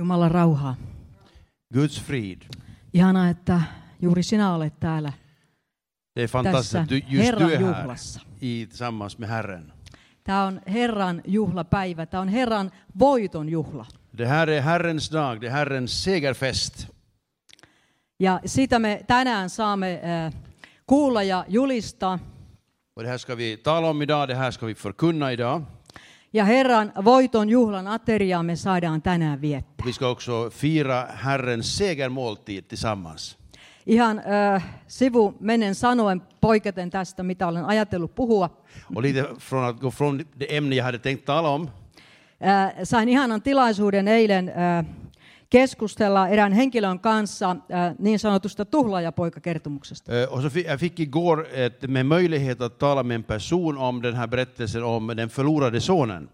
Jumalan rauhaa. Guds frid. Ihanaa, että juuri sinä olet täällä Det är fantastiskt tässä att du, just du Herran är här juhlassa. i, tillsammans med Herren. Tämä on Herran juhlapäivä, tämä on Herran voiton juhla. Det här är Herrens dag, det är Herrens segerfest. Ja siitä me tänään saamme äh, kuulla ja julistaa. Och det här ska vi tala om idag, det här ska vi förkunna idag. Ja Herran voiton juhlan ateriaa me saadaan tänään viettää. Vi ska också fira Herrens segermåltid tillsammans. Ihan äh, sivu menen sanoen poiketen tästä, mitä olen ajatellut puhua. Och lite från att gå från det ämne jag hade tänkt tala om, Äh, sain ihanan tilaisuuden eilen äh, keskustella erään henkilön kanssa äh, niin sanotusta tuhlaajapoikakertomuksesta. Eh, Och så fick, jag fick igår ett, med möjlighet att tala med en person om den här berättelsen om den förlorade sonen.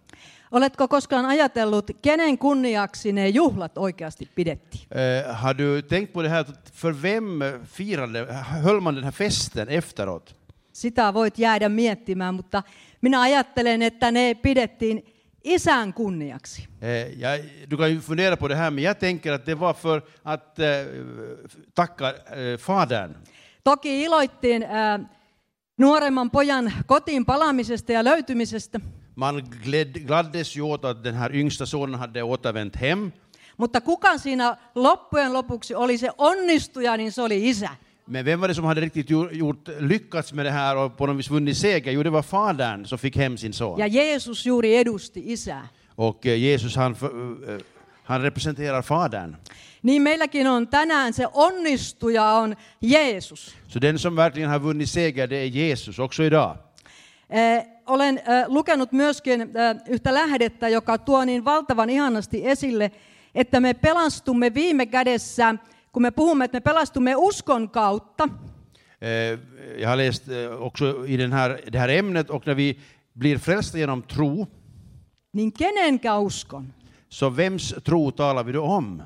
Oletko koskaan ajatellut, kenen kunniaksi ne juhlat oikeasti pidettiin? Eh, har du tänkt på det här, för vem firade, höll man den här festen efteråt? Sitä voit jäädä miettimään, mutta minä ajattelen, että ne pidettiin isän kunniaksi. Eh, jag, du kan ju fundera på det här, men jag tänker att det var för att eh, tacka eh, Fadern. Toki iloittiin äh, nuoremman pojan kotiin palaamisesta ja löytymisestä, Man gled, gladdes ju åt att den här yngsta sonen hade återvänt hem. mutta kuka siinä loppujen lopuksi oli se onnistuja, niin se oli isä. Men vem var det som hade riktigt gjort, lyckats med det här och på något vis vunnit seger? Jo, det var Fadern som fick hem sin son. Ja Jeesus juuri edusti isää. Och eh, Jesus han, för- eh, han representerar Fadern. Niin meilläkin on tänään se onnistuja on Jeesus. Så den som verkligen har vunnit seger, det är Jesus också idag. Eh, olen eh, lukenut myöskin eh, yhtä lähdettä, joka tuo niin valtavan ihanasti esille, että me pelastumme viime kädessä, kun me puhumme, että me pelastumme uskon kautta, Eh, Jag har läst eh, också i den här, det här ämnet och när vi blir frälsta genom tro, niin kenenkä uskon? så vems tro talar vi då om?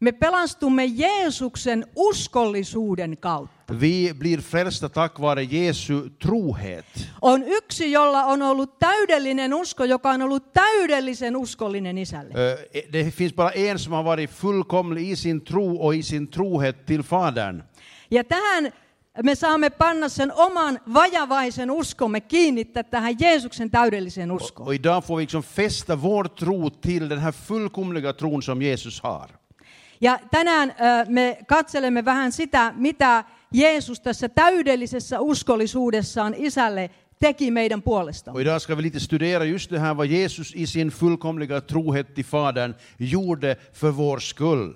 Me pelastumme Jeesuksen uskollisuuden kautta. Vi blir frälsta tack vare Jesu trohet. On yksi, jolla on ollut täydellinen usko, joka on ollut täydellisen uskollinen isälle. Eh, Det finns bara en som har varit fullkomlig i sin tro och i sin trohet till Fadern. Ja tähän me saamme panna sen oman vajavaisen uskomme kiinnittää tähän Jeesuksen täydelliseen uskoon. Och idag får vi liksom fästa vår tro till den här fullkomliga tron som Jesus har. Ja tänään me katselemme vähän sitä, mitä Jeesus tässä täydellisessä uskollisuudessaan isälle teki meidän puolestamme. Och idag ska vi lite studera just det här vad Jesus i sin fullkomliga trohet till Fadern gjorde för vår skull.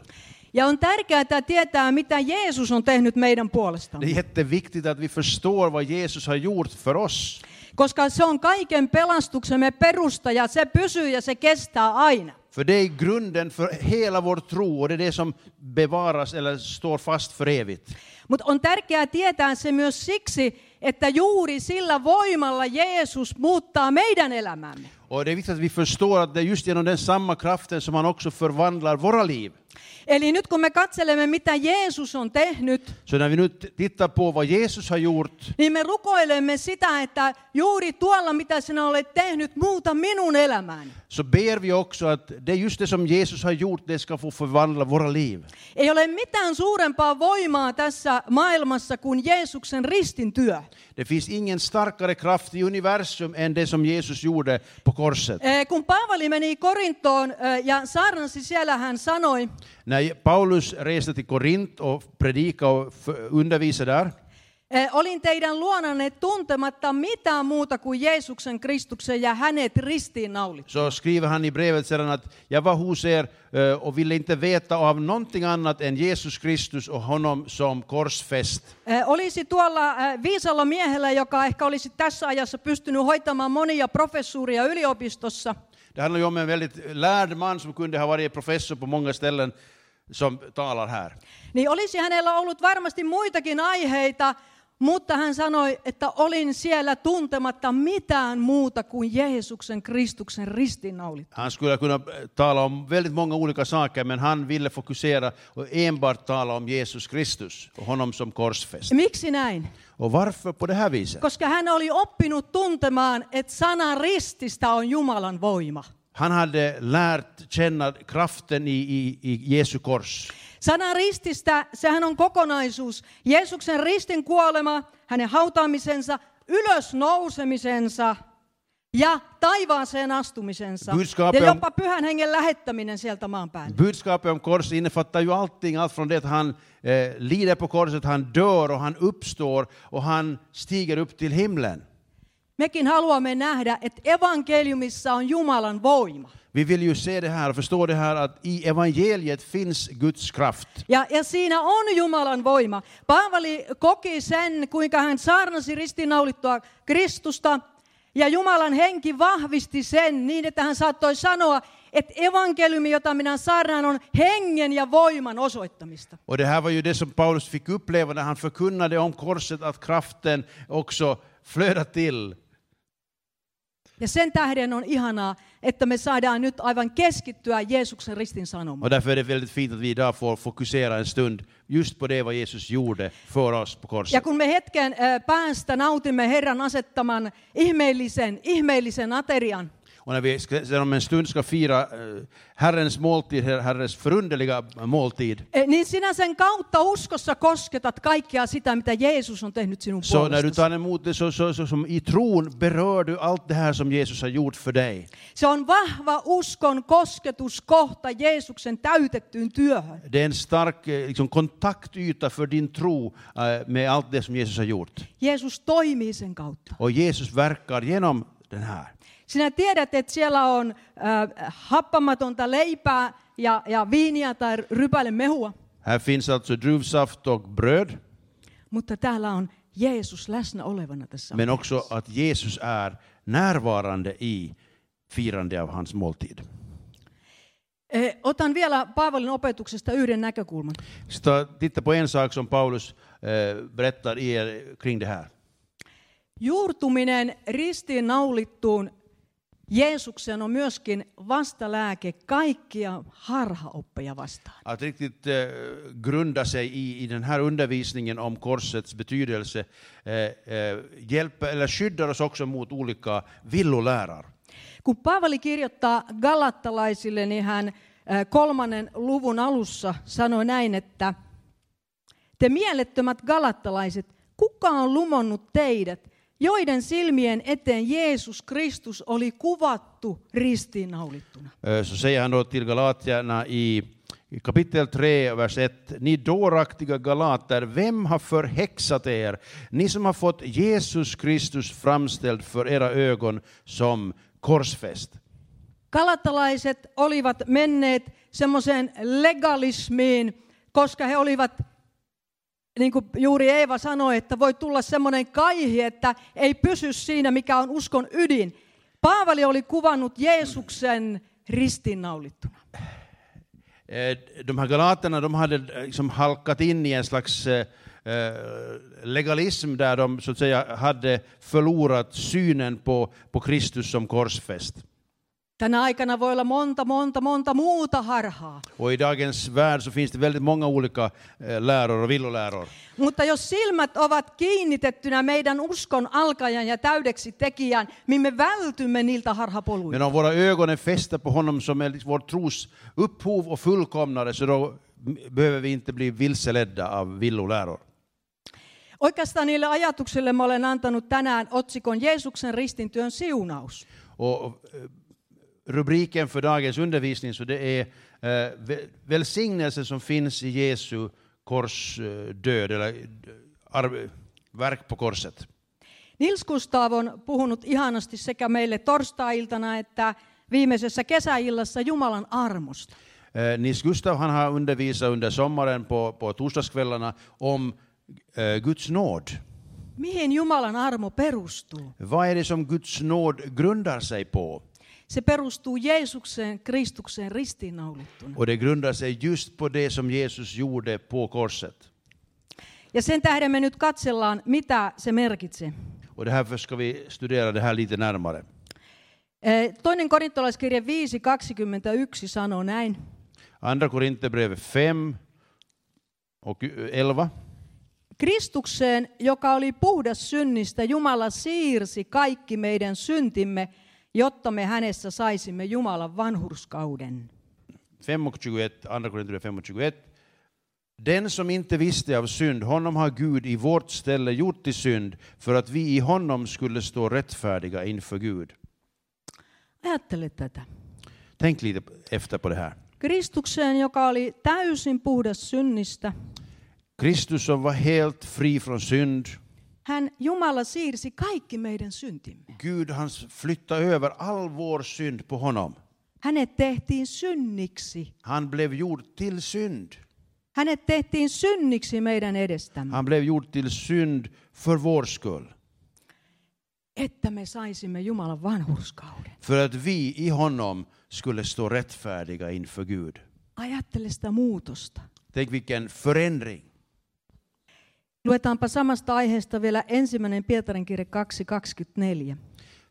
Ja on tärkeää tietää, mitä Jeesus on tehnyt meidän Det puolestamme. är jätteviktigt att vi förstår vad Jesus har gjort för oss. Koska se on kaiken pelastuksemme perusta ja se pysyy ja se kestää aina. För det är grunden för hela vår tro och det är det som bevaras eller står fast för evigt. Mutta on tärkeää tietää se myös siksi, että juuri sillä voimalla Jeesus muuttaa meidän elämämme. Och det är viktigt att vi förstår att det är just genom den samma kraften som han också förvandlar våra liv. Eli nyt kun me katselemme, mitä Jeesus on tehnyt, Så när vi nu tittar på vad Jesus har gjort niin me rukoilemme sitä, että juuri tuolla, mitä sinä olet tehnyt, muuta minun elämääni. så ber vi också att det just det som Jesus har gjort, det ska få förvandla våra liv. Ei ole mitään suurempaa voimaa tässä maailmassa kuin Jeesuksen ristin työ. Det finns ingen starkare kraft i universum än det som Jesus gjorde på korset. Eh, Kun Paavali meni Korintoon eh, ja saarnasi siellä, hän sanoi, När Paulus reste till Korint och predikade och undervisade där, eh, olin teidän luonanne tuntematta mitään muuta kuin Jeesuksen Kristuksen ja hänet ristiin naulittu. så skriver han i brevet sedan att jag var hos er eh, och ville inte veta av någonting annat än Jesus Kristus och honom som korsfäst. Eh, Olisi tuolla viisalla miehellä, joka ehkä olisi tässä ajassa pystynyt hoitamaan monia professuuria yliopistossa, Det handlar ju om en väldigt lärd man som kunde ha varit professor på många ställen som talar här. niin olisi hänellä ollut varmasti muitakin aiheita, mutta hän sanoi, että olin siellä tuntematta mitään muuta kuin Jeesuksen Kristuksen ristiinnaulittu. Han skulle kunna eh, tala om väldigt många olika saker, men han ville fokusera och enbart tala om Jesus Kristus och honom som korsfäst. Miksi näin? Och varför på det här viset? Koska hän oli oppinut tuntemaan, että sana rististä on Jumalan voima. Han hade lärt känna kraften i, i, i Jesu kors. Sana rististä, sehän on kokonaisuus. Jeesuksen ristin kuolema, hänen hautaamisensa, ylösnousemisensa ja taivaaseen astumisensa. Budskapet Ja om- jopa pyhän hengen lähettäminen sieltä maan päälle. Budskapet om kors innefattar ju allting, allt från det att han eh, lider på korset, han dör och han uppstår och han stiger upp till himlen. Mekin haluamme nähdä, että evankeliumissa on Jumalan voima. Vi vill ju se det här förstå det här att i evangeliet finns Guds kraft. Ja, ja siinä on Jumalan voima. Paavali koki sen, kuinka hän saarnasi ristiinnaulittua Kristusta, ja Jumalan henki vahvisti sen niin, että hän saattoi sanoa, että evankeliumi, jota minä saarnaan, on hengen ja voiman osoittamista. Och det här var ju det som Paulus fick uppleva när han förkunnade om korset, att kraften också flödar till. Ja sen tähden on ihanaa, että me saadaan nyt aivan keskittyä Jeesuksen ristin sanomaan. Och därför är det väldigt fint att vi idag får fokusera en stund just på det vad Jesus gjorde för oss på Ja korset. kun me hetken ö, päästä nautimme Herran asettaman ihmeellisen, ihmeellisen aterian, Och när vi sen om en stund ska fira eh, Herrens måltid, Her- Herrens förunderliga måltid, Eh, niin sinä sen kautta uskossa kosketat kaikkea sitä, mitä Jeesus on tehnyt sinun så när du tar emot det så, så, så som i tron berör du allt det här som Jesus har gjort för dig. Se on vahva uskon kosketuskohta Jeesuksen täytettyyn työhön. Det är en stark eh, liksom, kontaktyta för din tro med allt det som Jesus har gjort. Jeesus toimii sen kautta. Och Jesus verkar genom den här. Sinä tiedät, että siellä on äh, happamatonta leipää ja, ja viiniä tai rypäle mehua, Här finns alltså druvsaft och bröd, mutta täällä on Jeesus läsnä olevana tässä. men också att Jesus är närvarande i firande av hans måltid. Eh, Otan vielä Paavalin opetuksesta yhden näkökulman. Så titta på en sak som Paulus eh, berättar i er kring det här. Juurtuminen ristiin naulittuun Jeesuksen on myöskin vastalääke kaikkia harhaoppeja vastaan. Att riktigt eh, grunda sig i, i den här undervisningen om korsets betydelse eh, eh, hjälper eller skyddar oss också mot olika villolärar. Kun Paavali kirjoittaa galattalaisille, niin hän äh, kolmannen luvun alussa sanoi näin, että te mielettömät galattalaiset, kuka on lumonnut teidät, joiden silmien eteen Jeesus Kristus oli kuvattu ristiinnaulittuna? Så säger han då till galatierna i kapitel 3, vers 1. Ni dåraktiga galater, vem har förhäxat er? Ni som har fått Jesus Kristus framställd för era ögon som korsfäst. Galattalaiset olivat menneet semmoiseen legalismiin, koska he olivat, niin kuin juuri Eeva sanoi, että voi tulla semmoinen kaihi, että ei pysy siinä, mikä on uskon ydin. Paavali oli kuvannut Jeesuksen ristiinnaulittuna. Eh, De här galaterna de hade eh, liksom halkat in i en slags eh, legalism där de så att säga hade förlorat synen på, på Kristus som korsfäst. Tänä aikana voi olla monta, monta, monta muuta harhaa. Och i dagens värld så finns det väldigt många olika eh, läror och villoläror. Mutta jos silmät ovat kiinnitettynä meidän uskon alkajan ja täydeksi tekijän, niin me vältymme niiltä harhapoluilta. Men om våra ögon är fästa på honom som är vår tros upphov och fullkomnare så då behöver vi inte bli vilseledda av villoläror. Oikeastaan niille ajatuksille mä olen antanut tänään otsikon Jeesuksen ristintyön siunaus. Och eh, rubriken för dagens undervisning så det är eh, väl- välsignelse som finns i Jesu korsdöd eller eh, arv- verk på korset. Nils Gustav on puhunut ihanasti sekä meille torstai-iltana että viimeisessä kesäillassa Jumalan armosta. Eh, Nils Gustav han har undervisat under sommaren på, på torsdagskvällarna om eh, Guds nåd. Mihin Jumalan armo perustuu? Vad är det som Guds nåd grundar sig på? Se perustuu Jeesuksen Kristukseen ristiinnaulittuna. Och det grundar sig just på det som Jesus gjorde på korset. Ja sen tähden me nyt katsellaan, mitä se merkitsee. Och därför ska vi studera det här lite närmare. Eh, Toinen korintolaiskirje 5.21 sanoo näin. Andra Korinthierbrevet 5 och 11. Kristukseen, joka oli puhdas synnistä, Jumala siirsi kaikki meidän syntimme jotta me hänessä saisimme Jumalan vanhurskauden. 5 och 21, andra Korinthierbrevet 5 och 21. Den som inte visste av synd, honom har Gud i vårt ställe gjort till synd för att vi i honom skulle stå rättfärdiga inför Gud. Ajattele tätä. Tänk lite efter på det här. Kristukseen, joka oli täysin puhdas synnistä, Kristus som var helt fri från synd, hän Jumala siirsi kaikki meidän syntimme. Gud han flyttade över all vår synd på honom. Hänet tehtiin synniksi. Han blev gjord till synd. Hänet tehtiin synniksi meidän edestämme, Han blev gjord till synd för vår skull. että me saisimme Jumalan vanhurskauden. För att vi i honom skulle stå rättfärdiga inför Gud. Ajattele sitä muutosta. Tänk vilken förändring. Luetaanpa samasta aiheesta vielä ensimmäinen Pietarin kirja 2.24.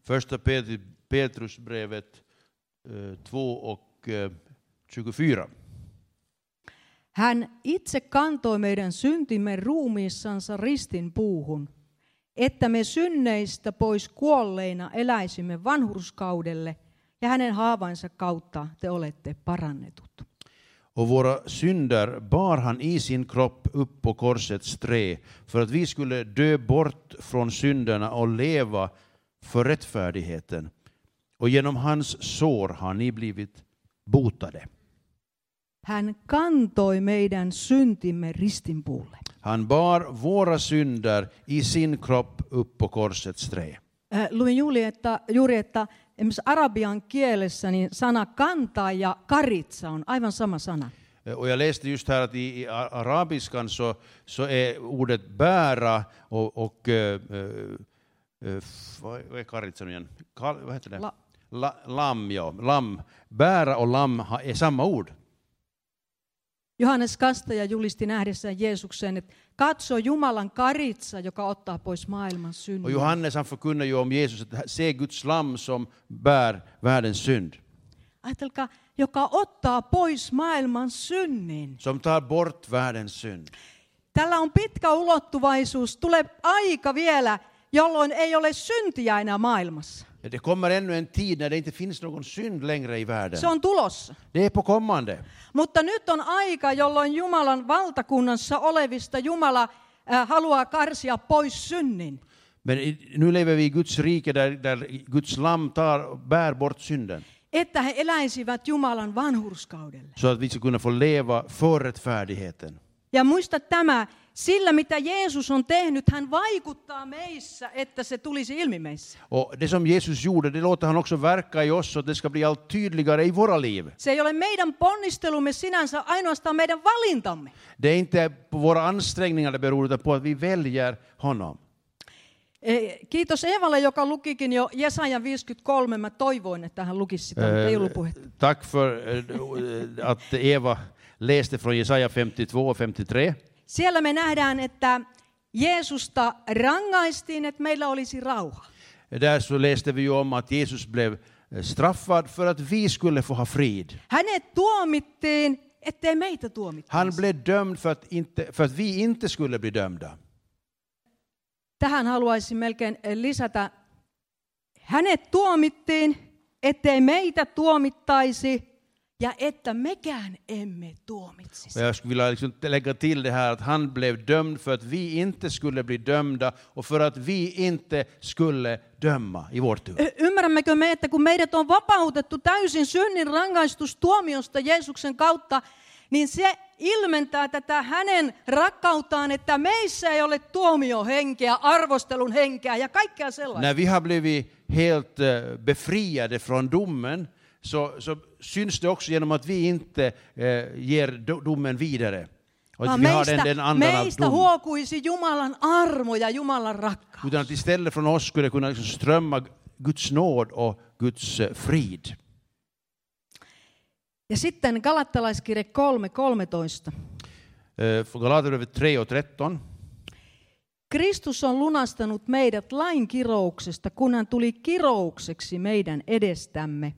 Första Pet- Petrusbrevet eh, 2 och eh, 24. Hän itse kantoi meidän syntimme ruumiissansa ristin puuhun, että me synneistä pois kuolleina eläisimme vanhurskaudelle, ja hänen haavainsa kautta te olette parannetut. Och våra synder bar han i sin kropp upp på korsets trä för att vi skulle dö bort från synderna och leva för rättfärdigheten. Och genom hans sår har ni blivit botade. Hän kantoi meidän syntimme ristinpuulle. Han bar våra synder i sin kropp upp på korsets trä. Äh, Luin juuri, että, juuri, että esimerkiksi arabian kielessä niin sana kantaa ja karitsa on aivan sama sana. Eh, Och jag läste just här att i, i arabiskan så, så är ordet bära och, och eh, f- vad är karitsan igen? Kal, vad heter det? La- La, lam, ja. Lam. Bära och lam är samma ord. Johannes Kastaja julisti nähdessään Jeesuksen, että katso Jumalan karitsa, joka ottaa pois maailman Och synnin. Johannes han förkunnar ju om Jesus att se Guds lam som bär världens synd. Ajatelkaa, joka ottaa pois maailman synnin. Som tar bort världens synd. Tällä on pitkä ulottuvaisuus. Tulee aika vielä, jolloin ei ole syntiä enää maailmassa. Ja Det kommer ännu en tid när det inte finns någon synd längre i världen. Se on tulossa. Det är på kommande. Mutta nyt on aika, jolloin Jumalan valtakunnassa olevista Jumala äh, haluaa karsia pois synnin. Men i- nu lever vi i Guds rike där, där Guds lam tar, bär bort synden. Että he eläisivät Jumalan vanhurskaudelle. Så att vi ska kunna få leva för rättfärdigheten. Ja muista tämä, sillä mitä Jeesus on tehnyt, hän vaikuttaa meissä, että se tulisi ilmi meissä. Och det som Jesus gjorde, det låter han också verka i oss så att det ska bli allt tydligare i våra liv. Se ei ole meidän ponnistelumme sinänsä, ainoastaan meidän valintamme. Det är inte på våra ansträngningar det beror, utan på att vi väljer honom. Eh, Kiitos Eevalle, joka lukikin jo Jesajan 53. Mä toivoin, että hän lukisi sitä, mutta ei ollut puhetta. Tack för eh, att Eva läste från Jesaja 52 och 53. Siellä me nähdään, että Jeesusta rangaistiin, että meillä olisi rauha. Där så läste vi om att Jesus blev eh, straffad för att vi skulle få ha frid. Hänet tuomittiin, ettei meitä tuomittaisi. Han blev dömd för att, inte, för att vi inte skulle bli dömda. Tähän haluaisin melkein eh, lisätä. Hänet tuomittiin, ettei meitä tuomittaisi ja että mekään emme tuomitsisi. Och jag skulle vilja liksom lägga till det här att han blev dömd för att vi inte skulle bli dömda och för att vi inte skulle döma i vår tur. Ymmärrämmekö me, että kun meidät on vapautettu täysin synnin rangaistustuomiosta Jeesuksen kautta, niin se ilmentää tätä hänen rakkauttaan, että meissä ei ole tuomiohenkeä, arvostelun henkeä ja kaikkea sellaista. När vi har blivit helt eh, befriade från domen så, så syns det också genom att vi inte eh, ger do- domen vidare. Vaan vi har meistä, den, den andan av meistä dom. huokuisi Jumalan armo ja Jumalan rakkaus. Utan att istället från oss skulle kunna liksom strömma Guds nåd och Guds eh, frid. Ja sitten Galattalaiskirje 3.13. Eh, För Galaterbrevet 3 och 13. Kristus on lunastanut meidät lain kirouksesta, kun hän tuli kiroukseksi meidän edestämme.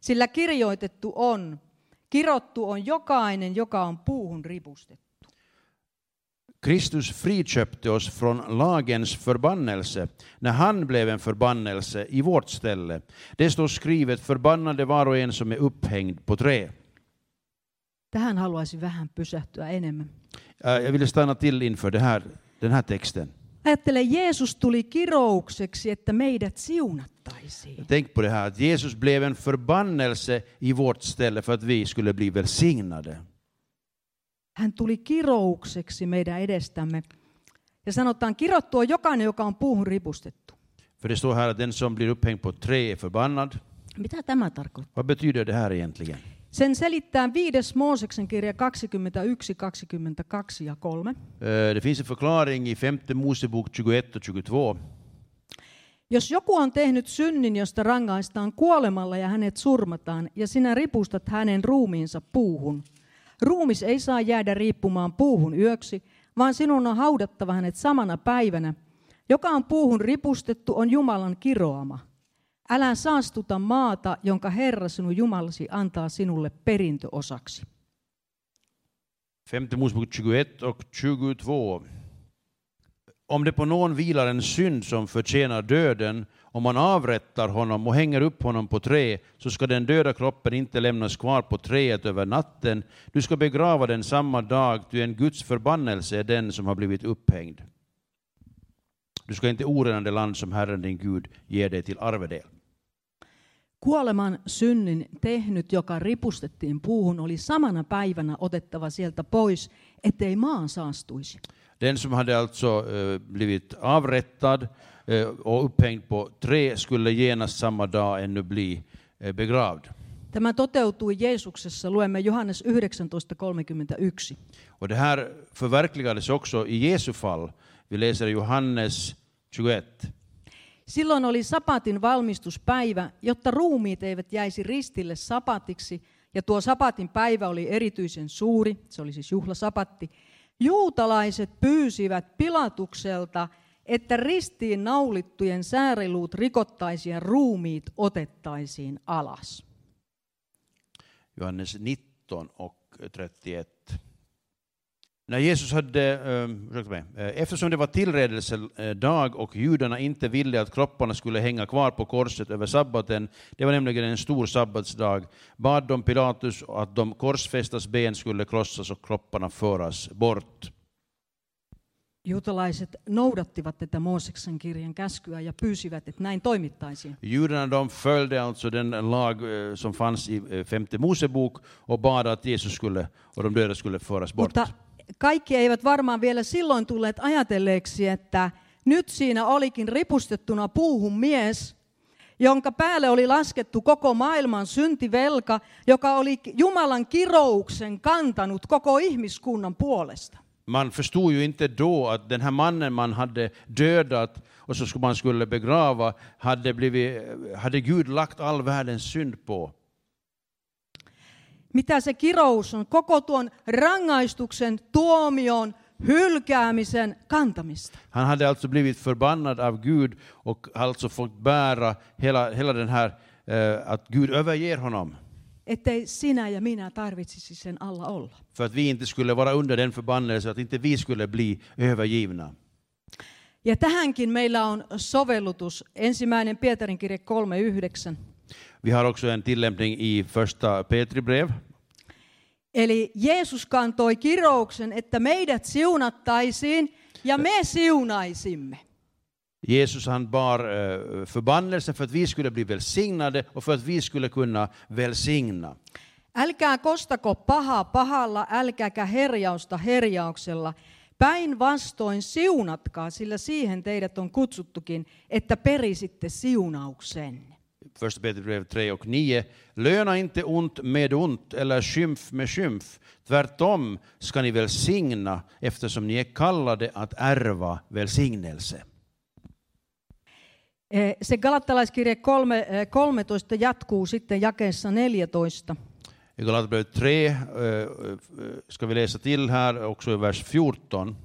Sillä kirjoitettu on, kirottu on jokainen, joka on puuhun ripustettu. Kristus friköpte oss från lagens förbannelse när han blev en förbannelse i vårt ställe. Det står skrivet förbannade var och en som är upphängd på trä. Tähän haluaisin vähän pysähtyä enemmän. Jag ville stanna till inför det här, den här texten. Ajattele, Jeesus tuli kiroukseksi, että meidät siunattaisiin. Tänk på det här att Jesus blev en förbannelse i vårt ställe för att vi skulle bli välsignade. Hän tuli kiroukseksi meidän edestämme. Ja sanotaan, kirottu on jokainen, joka on puuhun ripustettu. För det står här att den som blir upphängd på trä är förbannad. Mitä tämä tarkoittaa? Vad betyder det här egentligen? Sen selittää viides Mooseksen kirja 21, 22 ja 3. Eh, Det finns en förklaring i femte Mosebok 21 och 22. Jos joku on tehnyt synnin, josta rangaistaan kuolemalla ja hänet surmataan, ja sinä ripustat hänen ruumiinsa puuhun, ruumis ei saa jäädä riippumaan puuhun yöksi, vaan sinun on haudattava hänet samana päivänä. Joka on puuhun ripustettu, on Jumalan kiroama. Älä saastuta maata, jonka Herra sinun Jumalasi antaa sinulle perintöosaksi. Femte Mosebok 21 och 22. Om det på någon vilar en synd som förtjänar döden, om man avrättar honom och hänger upp honom på trä, så ska den döda kroppen inte lämnas kvar på träet över natten. Du ska begrava den samma dag, ty en Guds förbannelse är den som har blivit upphängd. Du ska inte orena det land som Herren din Gud ger dig till arvedel. Kuoleman synnin tehnyt, joka ripustettiin puuhun, oli samana päivänä otettava sieltä pois, ettei maan saastuisi. Den som hade alltså eh, blivit avrättad eh, och upphängd på trä skulle genast samma dag ännu bli eh, begravd. Tämä toteutui Jeesuksessa, luemme Johannes 19.31. Och det här förverkligades också i Jesu fall. Vi läser Johannes 21. Silloin oli sapatin valmistuspäivä, jotta ruumiit eivät jäisi ristille sapatiksi, ja tuo sapatin päivä oli erityisen suuri, se oli siis juhlasapatti. Juutalaiset pyysivät Pilatukselta, että ristiin naulittujen sääriluut rikottaisiin ruumiit otettaisiin alas. Johannes 19 och 31. När Jesus hade, eh, ursäkta mig, eh, eftersom det var tillredelsedag och judarna inte ville att kropparna skulle hänga kvar på korset över sabbaten, det var nämligen en stor sabbatsdag, bad de Pilatus att de korsfästas ben skulle krossas och kropparna föras bort. Juutalaiset noudattivat tätä Mooseksen kirjan käskyä ja pyysivät, että näin toimittaisiin. Judarna de följde alltså den lag eh, som fanns i eh, femte Mosebok och bad att Jesus skulle och de döda skulle föras bort. Mutta kaikki eivät varmaan vielä silloin tulleet ajatelleeksi, että nyt siinä olikin ripustettuna puuhun mies, jonka päälle oli laskettu koko maailman syntivelka, joka oli Jumalan kirouksen kantanut koko ihmiskunnan puolesta. Man förstod ju inte då att den här mannen man hade dödat och så skulle man skulle begrava hade, blivit, hade Gud lagt all världens synd på. Mitä se kirous on? Koko tuon rangaistuksen, tuomion, hylkäämisen kantamista. Han hade alltså blivit förbannad av Gud och alltså fått bära hela, hela den här, eh, att Gud överger honom. Ettei sinä ja minä tarvitsisi sen alla olla. För att vi inte skulle vara under den förbannelsen, att inte vi skulle bli övergivna. Ja tähänkin meillä on sovellutus. Ensimmäinen Pietarin kirje 3.9. Vi har också en tillämpning i första Petri brev. Eli Jeesus kantoi kirouksen, että meidät siunattaisiin ja me siunaisimme. Jesus han bar eh, förbannelsen för att vi skulle bli välsignade och för att vi skulle kunna välsigna. Älkää kostako pahaa pahalla, älkääkä herjausta herjauksella. Päinvastoin siunatkaa, sillä siihen teidät on kutsuttukin, että perisitte siunauksen. Första Petri brev 3 och 9. Löna inte ont med ont eller skymf med skymf. Tvärtom ska ni välsigna eftersom ni är kallade att ärva välsignelse. Eh, Se galattalaiskirje 3, eh, 13 jatkuu sitten jakeessa 14. I Galaterbrevet 3 eh, eh, ska vi läsa till här också i vers 14.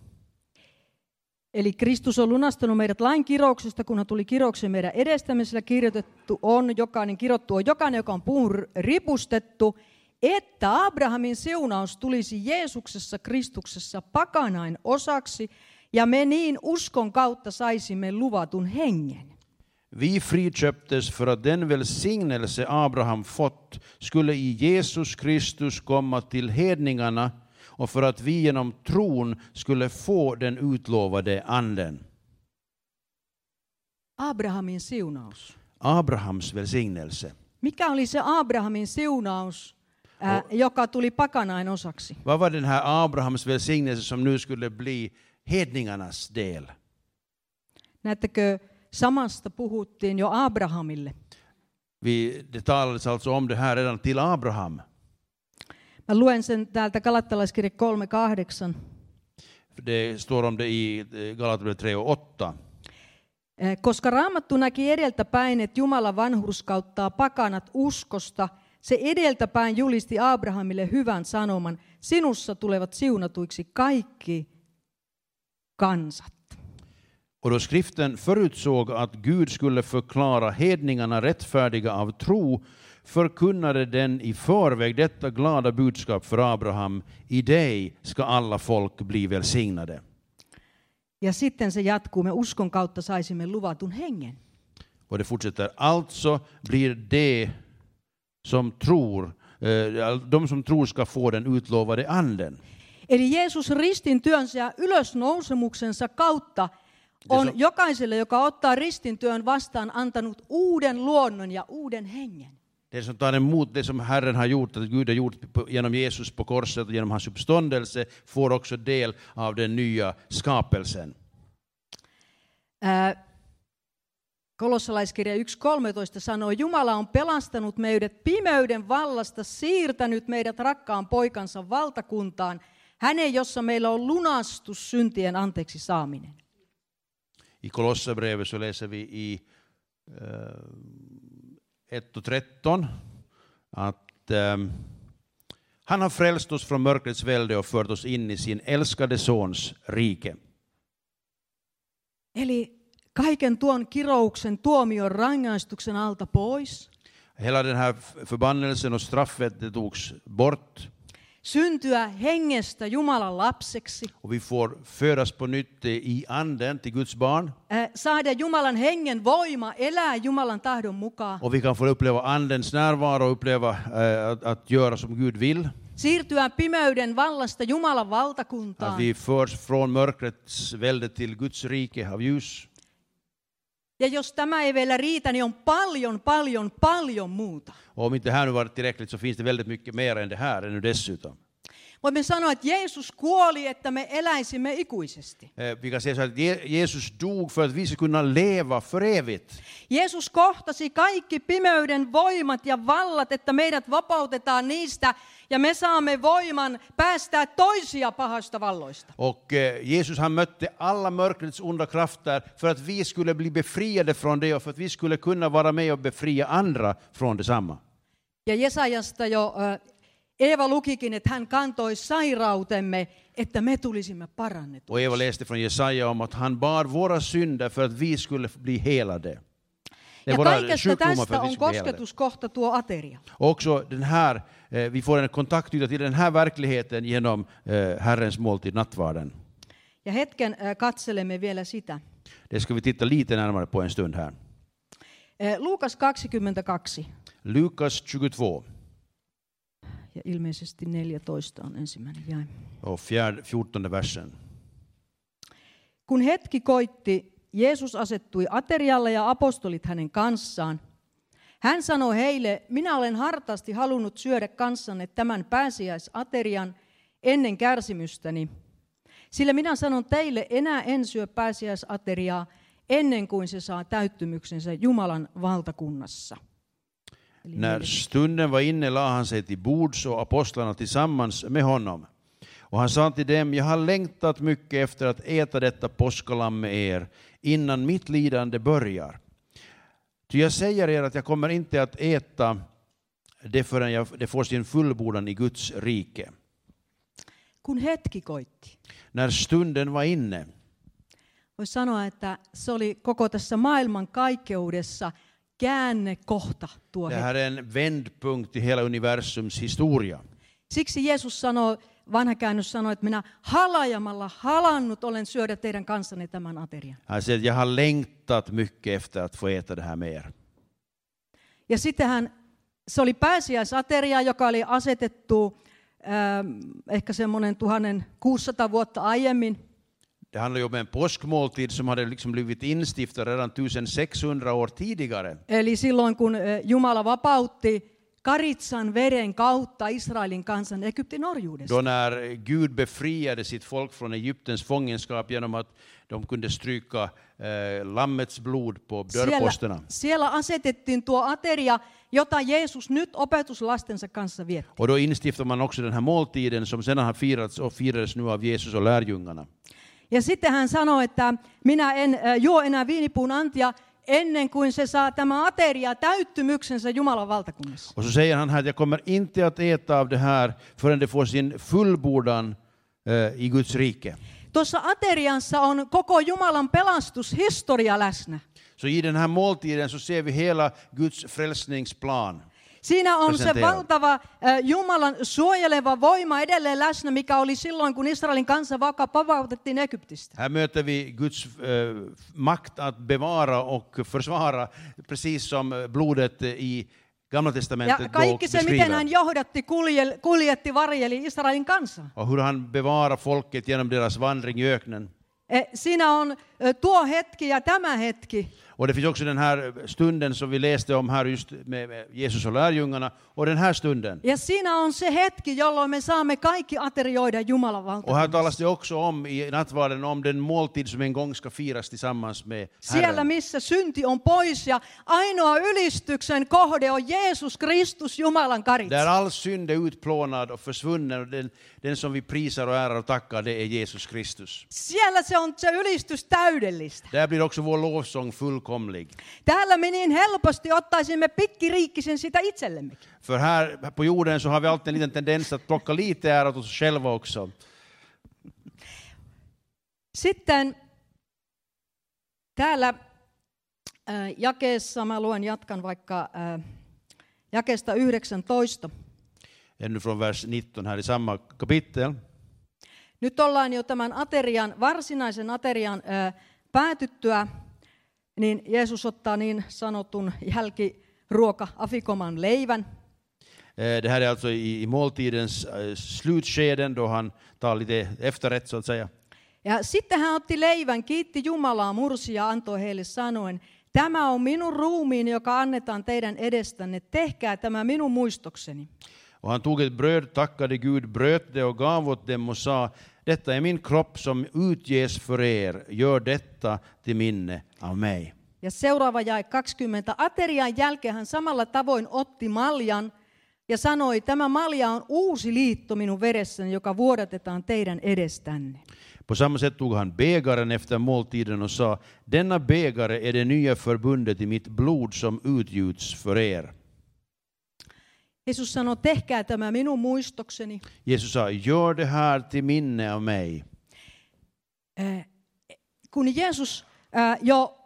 Eli Kristus on lunastanut meidät lain kirouksesta, kun hän tuli kiroukseen meidän edestämme, sillä kirjoitettu on jokainen, kirottu on jokainen, joka on puun ripustettu, että Abrahamin siunaus tulisi Jeesuksessa Kristuksessa pakanain osaksi, ja me niin uskon kautta saisimme luvatun hengen. Vi friköptes för att den välsignelse Abraham fått skulle i Jesus Kristus komma till hedningarna och för att vi genom tron skulle få den utlovade anden. Abrahamin siunaus. Abrahams välsignelse. Mikä oli se Abrahamin siunaus, ää, joka tuli pakanain osaksi? Vad var den här Abrahams välsignelse som nu skulle bli hedningarnas del? Näettekö, samasta puhuttiin jo Abrahamille. Vi, det talades alltså om det här redan till Abraham. Mä luen sen täältä Galattalaiskirja 3.8. Det står om det i eh, Galaterbrevet 3 och 8. Eh, Koska Raamattu näki edeltäpäin, että Jumala vanhurskauttaa pakanat uskosta, se edeltäpäin julisti Abrahamille hyvän sanoman, sinussa tulevat siunatuiksi kaikki kansat. Och då skriften förutsåg att Gud skulle förklara hedningarna rättfärdiga av tro förkunnade den i förväg detta glada budskap för Abraham. I dig ska alla folk bli välsignade. Ja sitten se jatkuu, me uskon kautta saisimme luvatun hengen. Och det fortsätter. Alltså blir det som tror, eh, de som tror ska få den utlovade anden. Eli Jeesus ristin työnsä ja ylösnousemuksensa kautta on se- jokaiselle, joka ottaa ristin työn vastaan, antanut uuden luonnon ja uuden hengen. Det som tar emot det som Herren har gjort, att Gud har gjort genom Jesus på korset och genom hans uppståndelse, får också del av den nya skapelsen. Ää, Kolossalaiskirja 1.13 sanoo, Jumala on pelastanut meidät pimeyden vallasta, siirtänyt meidät rakkaan poikansa valtakuntaan, hänen, jossa meillä on lunastus syntien anteeksi saaminen. I Kolosserbrevet så läser vi i eh, 1 och 13 att eh, han har frälst oss från mörkrets välde och fört oss in i sin älskade sons rike. Eli kaiken tuon kirouksen, tuomion, rangaistuksen alta pois, Hela den här förbannelsen och straffet det togs bort syntyä hengestä Jumalan lapseksi, och vi får födas på nytt i anden till Guds barn ää, saada Jumalan hengen voima, elää Jumalan tahdon mukaan, och vi kan få uppleva andens närvaro och uppleva eh, att, att göra som Gud vill. siirtyä pimeyden vallasta Jumalan Att valtakuntaan. vi förs från mörkrets välde till Guds rike av ljus. Ja jos tämä ei vielä riitä, niin on paljon, paljon, paljon muuta. Om inte här nu varit tillräckligt så finns det väldigt mycket mer än det här ännu dessutom. Voimme sanoa, että Jeesus kuoli, että me eläisimme ikuisesti. Eh, Vi kan säga så att Je- Jesus dog för att vi ska kunna leva för evigt. Jeesus kohtasi kaikki pimeyden voimat ja vallat, että meidät vapautetaan niistä ja me saamme voiman päästää toisia pahasta valloista. Och eh, Jesus han mötte alla mörkrets onda krafter för att vi skulle bli befriade från det och för att vi skulle kunna vara med och befria andra från detsamma. Ja Jesajasta jo äh, Eeva lukikin, että hän kantoi sairautemme, että me tulisimme parannettua. Och Eva läste från Jesaja om att han bar våra synder för att vi skulle bli helade. Ja kaikesta tästä on kosketuskohta tuo ateria. Också den här, eh, vi får en kontaktyta till den här verkligheten genom eh, Herrens måltid, nattvarden. Ja hetken äh, katselemme vielä sitä. Det ska vi titta lite närmare på en stund här. Äh, Luukas 22 Lukas 22 ja ilmeisesti 14 on ensimmäinen jae. och fjärde, 14 versen. Kun hetki koitti, Jeesus asettui aterialle ja apostolit hänen kanssaan. Hän sanoi heille, minä olen hartaasti halunnut syödä kanssanne tämän pääsiäisaterian ennen kärsimystäni. Sillä minä sanon teille, enää en syö pääsiäisateriaa ennen kuin se saa täyttymyksensä Jumalan valtakunnassa. När stunden var inne la han sig till bords och apostlarna tillsammans med honom. Och han sa till dem, jag har längtat mycket efter att äta detta påskalamm med er innan mitt lidande börjar. Ty jag säger er att jag kommer inte att äta det förrän jag, det får sin fullbordan i Guds rike. Kun hetki koitti, När stunden var inne, voisi sanoa, että se oli koko tässä maailman kaikkeudessa käännekohta tuo Det hetki. här är en vändpunkt i hela universums historia. Siksi Jeesus sanoo, vanha käännös sanoo, että minä halajamalla halannut olen syödä teidän kanssanne tämän aterian. Han säger att jag har längtat mycket efter att få äta det här med er. Ja sittenhän se oli pääsiäisateria, joka oli asetettu ähm, ehkä semmoinen 1600 vuotta aiemmin. Det handlar ju om en påskmåltid som hade liksom blivit instiftad redan 1600 år tidigare. Eli silloin kun äh, Jumala vapautti Karitsan veren kautta Israelin kansan Egyptin orjuudesta. Då när Gud befriade sitt folk från Egyptens fångenskap genom att de kunde stryka eh, lammets blod på Siellä, dörrposterna. siellä asetettiin tuo ateria, jota Jeesus nyt opetuslastensa kanssa vietti. Och då instiftar man också den här måltiden som sedan har firats och firades nu av Jesus och lärjungarna. Ja sitten hän sanoi, että minä en juo enää viinipuun antia ennen kuin se saa tämä ateria täyttymyksensä Jumalan valtakunnassa. Och så säger han här att jag kommer inte att äta av det här förrän det får sin fullbordan eh, i Guds rike. Tuossa ateriassa on koko Jumalan pelastushistoria läsnä. Så i den här måltiden så ser vi hela Guds frälsningsplan. Siinä on se valtava Jumalan suojeleva voima edelleen läsnä, mikä oli silloin, kun Israelin kansa vaka vapautettiin Egyptistä. Här möter vi Guds eh, makt att bevara och försvara, precis som blodet i Gamla Ja testamentet då kaikki se, miten hän johdatti, kulje, kuljetti, varjeli Israelin kansaa. Och hur han bevarar folket genom deras vandring i öknen. Eh, Siinä on tuo hetki ja tämä hetki. Och det finns också den här stunden som vi läste om här just med Jesus och lärjungarna. Och den här stunden. Ja siinä on se hetki, jolloin me saamme kaikki aterioida Jumalan Och här valtakunnassa. talas det också om i nattvarden om den måltid som en gång ska firas tillsammans med Siellä, Herren. missä synti on pois ja ainoa ylistyksen kohde on Jeesus Kristus, Jumalan Där karitsa. all synd är utplånad och försvunnen och den, den som vi prisar och ärar och tackar det är Jesus Kristus. Siellä se on se ylistys täydellistä. Där blir också vår lovsång fullkomlig. Täällä me niin helposti ottaisimme pikkiriikkisen sitä itsellemmekin. För här här på jorden så har vi alltid en liten tendens att plocka lite ära åt oss själva också. Sitten täällä äh, jakeessa, mä luen jatkan vaikka äh, jakeesta 19. Ännu från vers 19 här i samma kapitel. Nyt ollaan jo tämän aterian, varsinaisen aterian päätyttyä, niin Jeesus ottaa niin sanotun jälkiruoka afikoman leivän. Det här är alltså i i måltidens slutskeden då han tar lite efterrätt så att säga. Ja sitten hän otti leivän, kiitti Jumalaa, mursi ja antoi heille sanoen, tämä on minun ruumiini, joka annetaan teidän edestänne, tehkää tämä minun muistokseni. Och han tog ett bröd, tackade Gud, bröt det och gav åt dem och sa Detta är min kropp som utges för er, gör detta till minne av mig. Ja seuraava jäi 20. Aterian jälkeen hän samalla tavoin otti maljan ja sanoi, tämä malja on uusi liitto minun veressäni, joka vuodatetaan teidän edestänne. På samma sätt tog han bägaren efter måltiden och sa Denna bägare är det nya förbundet i mitt blod som utgjuts för er. Jeesus sanoi, tehkää tämä minun muistokseni. Jesus sa Gör det här till minne av mig. Eh, Kun Jeesus eh, jo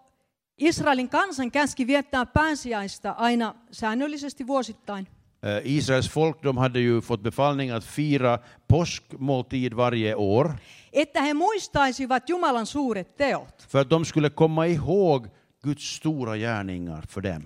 Israelin kansan käski viettää pääsiäistä aina säännöllisesti vuosittain, Eh, Israels folk de hade ju fått befallning att fira påskmåltid varje år että he muistaisivat Jumalan suuret teot. för att de skulle komma ihåg Guds stora gärningar för dem.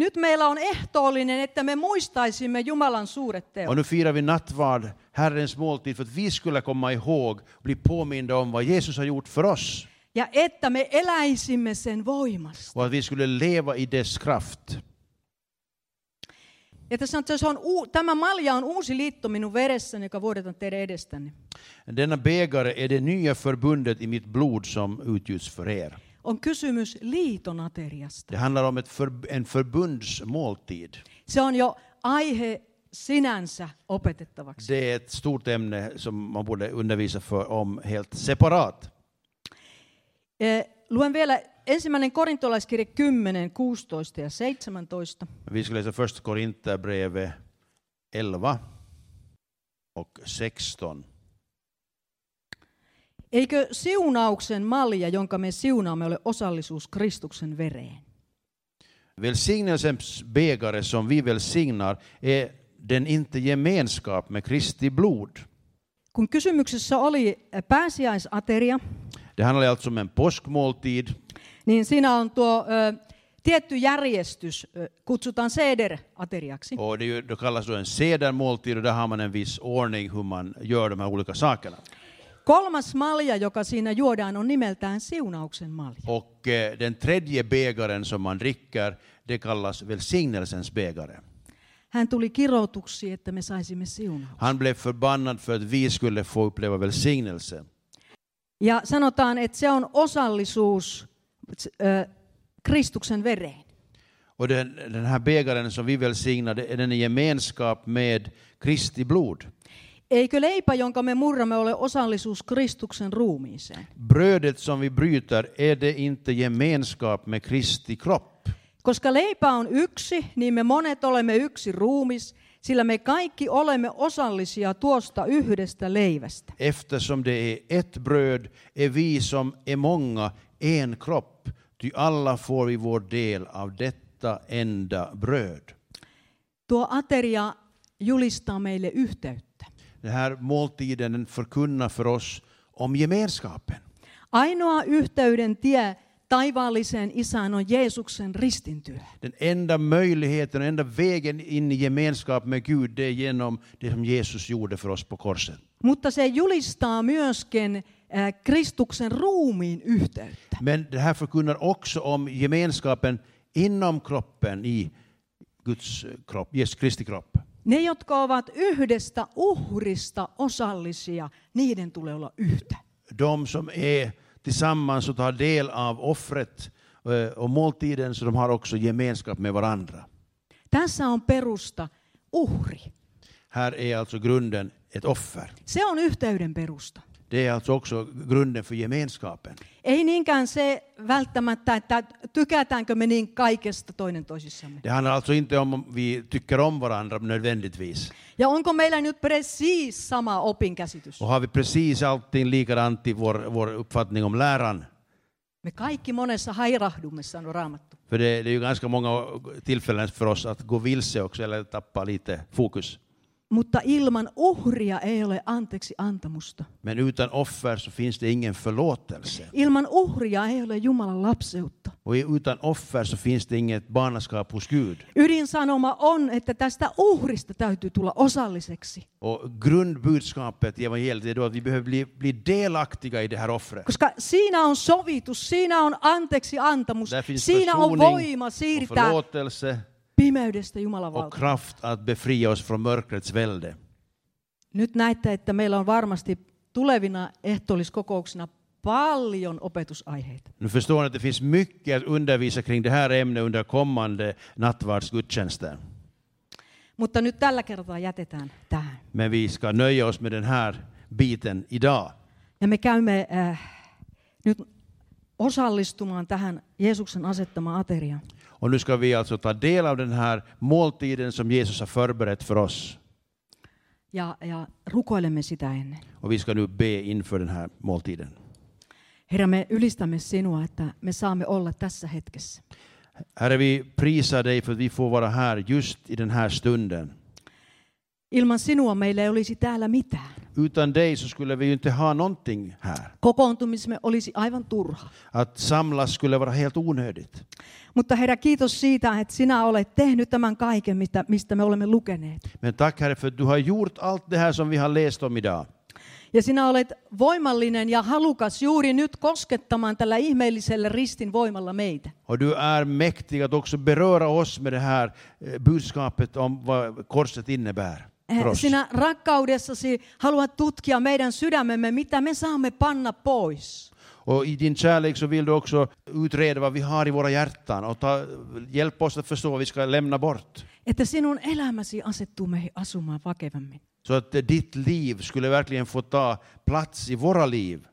Nyt meillä on ehtoollinen, että me muistaisimme Jumalan suuret teot. Och nu firar vi nattvard, Herrens måltid, för att vi skulle komma ihåg bli påminda om vad Jesus har gjort för oss. Ja että me eläisimme sen voimasta. Och att vi skulle leva i dess kraft. Ja tässä on, se on, uu- tämä malja on uusi liitto minun veressäni, joka vuodetaan teidän edestänne. Denna bägare är det nya förbundet i mitt blod som utgjuts för er. On kysymys liiton ateriasta. Det handlar om ett för, en förbundsmåltid. Se on jo aihe sinänsä opetettavaksi. Det är ett stort ämne som man borde undervisa för om helt separat. Eh, Luen vielä ensimmäinen korintolaiskirja 10, 16 ja 17. Vi ska läsa först Korinthierbrevet 11 och 16. Eikö siunauksen malja, jonka me siunaamme, ole osallisuus Kristuksen vereen? Välsignelsens bägare som vi välsignar är den inte gemenskap med Kristi blod. Kun kysymyksessä oli pääsiäisateria, Det handlar alltså om en påskmåltid niin siinä on tuo ö, tietty järjestys, ö, kutsutaan seder-ateriaksi. och det, är ju, det kallas då en sedermåltid och där har man en viss ordning hur man gör de här olika sakerna. Kolmas malja, joka siinä juodaan, on nimeltään siunauksen malja. Och eh, den tredje bägaren som man dricker, det kallas välsignelsens bägare. Hän tuli kiroutuksi, että me saisimme siunauksen. Han blev förbannad för att vi skulle få uppleva välsignelse. Ja sanotaan, että se on osallisuus ö, Kristuksen vereen. Och den, den här bägaren som vi välsignar, är den i gemenskap med Kristi blod. Eikö leipä, jonka me murramme, ole osallisuus Kristuksen ruumiiseen? Brödet som vi bryter, är det inte gemenskap med Kristi kropp? Koska leipä on yksi, niin me monet olemme yksi ruumis, sillä me kaikki olemme osallisia tuosta yhdestä leivästä. Eftersom det är ett bröd är vi som är många en kropp, ty alla får vi vår del av detta enda bröd. Tuo ateria julistaa meille yhteyttä. Den här måltiden den förkunnar för oss om gemenskapen. Ainoa yhteyden tie taivaalliseen isään on Jeesuksen ristintyö. Den enda möjligheten, enda vägen in i gemenskap med Gud, det är genom det som Jesus gjorde för oss på korset. Mutta se julistaa myöskin äh, Kristuksen ruumiin yhteyttä. Men det här förkunnar också om gemenskapen inom kroppen i Guds kropp, Jeesus Kristi kropp. Ne, jotka ovat yhdestä uhrista osallisia, niiden tulee olla yhtä. De som är tillsammans och tar del av offret eh, och måltiden, så de har också gemenskap med varandra. Tässä on perusta uhri. Här är alltså grunden ett offer. Se on yhteyden perusta. Det är alltså också grunden för gemenskapen. Ei niinkään se välttämättä, että tykätäänkö me niin kaikesta toinen toisissamme. Det handlar alltså inte om om vi tycker om varandra nödvändigtvis. Ja onko meillä nyt precis sama opinkäsitys? Och har vi precis allting likadant i vår, vår uppfattning om läran? Me kaikki monessa hairahdumme, sanoo Raamattu. För det, det är ju ganska många tillfällen för oss att gå vilse också, eller tappa lite fokus. Mutta ilman uhria ei ole anteeksi antamusta. Men utan offer så finns det ingen förlåtelse. Ilman uhria ei ole Jumalan lapseutta. Och utan offer så finns det inget barnaskap hos Gud. Ydinsanoma on, että tästä uhrista täytyy tulla osalliseksi. Och grundbudskapet i evangeliet är då att vi behöver bli, bli delaktiga i det här offret. Koska siinä on sovitus, siinä on anteeksi antamus, siinä on voima siirtää förlåtelse pimeydestä Jumalan och valtaan. kraft att befria oss från mörkrets välde. Nyt näette, että meillä on varmasti tulevina ehtoolliskokouksina paljon opetusaiheita. Nu förstår ni att det finns mycket att undervisa kring det här ämnet under kommande nattvardsgudstjänster. Mutta nyt tällä kertaa jätetään tähän. Men vi ska nöja oss med den här biten idag. Ja me käymme äh, nyt osallistumaan tähän Jeesuksen asettamaan ateriaan. Och nu ska vi alltså ta del av den här måltiden som Jesus har förberett för oss. Ja, ja rukoilemme sitä ennen. Och vi ska nu be inför den här måltiden. Herra, me ylistämme sinua, että me saamme olla tässä hetkessä. Herre, vi prisar dig för att vi får vara här just i den här stunden. Ilman sinua meillä ei olisi täällä mitään. Utan dig så skulle vi ju inte ha någonting här. Kokoontumisemme olisi aivan turha. Att samlas skulle vara helt onödigt. Mutta Herra, kiitos siitä, että sinä olet tehnyt tämän kaiken, mistä, mistä me olemme lukeneet. Men tack Herre för du har gjort allt det här som vi har läst om idag. Ja sinä olet voimallinen ja halukas juuri nyt koskettamaan tällä ihmeellisellä ristin voimalla meitä. Och du är mäktig att också beröra oss med det här eh, budskapet om vad korset innebär Eh. Sinä rakkaudessasi haluat tutkia meidän sydämemme, mitä me saamme panna pois. Och i din kärlek så vill du också utreda vad vi har i våra hjärtan och ta, hjälpa oss att förstå vad vi ska lämna bort. Että sinun elämäsi asettuu meihin asumaan vakevammin. Så att ditt liv skulle verkligen få ta plats i våra liv.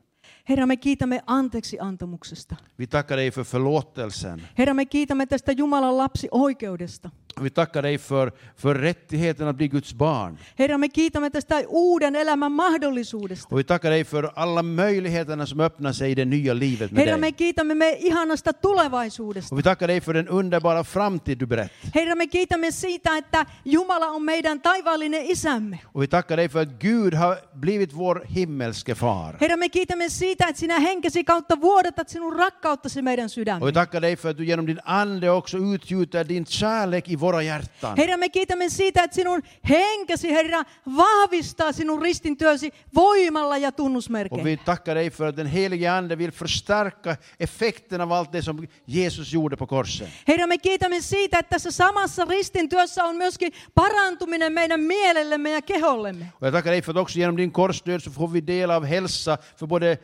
Herra, me kiitämme anteeksi antamuksesta. Vi tackar dig för förlåtelsen. Herra, me kiitämme tästä Jumalan lapsi oikeudesta. Vi tackar dig för, för rättigheten att bli Guds barn. Herra, me kiitämme tästä uuden elämän mahdollisuudesta. Och vi tackar dig för alla möjligheterna som öppnar sig i det nya livet med Herra, me dig. kiitämme me ihanasta tulevaisuudesta. Och vi tackar dig för den underbara framtid du berättar. Herra, me kiitämme siitä, että Jumala on meidän taivaallinen isämme. Och vi tackar dig för att Gud har blivit vår himmelske far. Herra, me kiitämme siitä, että sinä henkesi kautta vuodatat sinun rakkauttasi meidän Och vi sydämme. tackar dig för att du genom din ande också utgjuter din kärlek i våra hjärtan. Herra, me kiitämme siitä, että sinun henkesi, Herra, vahvistaa sinun ristintyösi voimalla ja Och tunnusmerkein. vi tackar dig för att den helige Ande vill förstärka effekten av allt det som Jesus gjorde på korset. Herra, me kiitämme siitä, että tässä samassa ristin työssä on myöskin parantuminen meidän mielellemme ja kehollemme. Och jag tackar dig för att också genom din korsdöd så får vi del av hälsa för både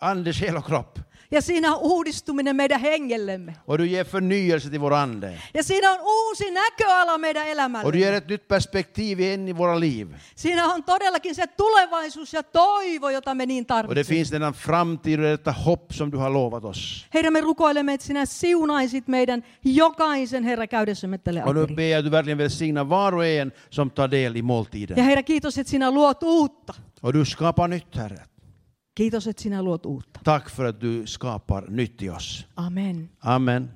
ande, själ och kropp. Ja siinä on uudistuminen meidän hengellemme. Och du ger förnyelse till vår ande. Ja siinä on uusi näköala meidän Och du elämälle. ger ett nytt perspektiv in i våra liv. Siinä on todellakin se tulevaisuus ja toivo, jota me niin Och det tarvitsemme. finns denna framtid och detta hopp som du har lovat oss. Herra, me rukoilemme, että sinä siunaisit meidän jokaisen, Herra, käydessämme tälle Och nu ber jag att du verkligen välsignar var och en som tar del i Ja måltiden. Herra, kiitos, että sinä luot uutta. Och du skapar nytt, Herre. Kiitos, että sinä luot uutta. Tack för att du skapar nytt i oss. Amen. Amen.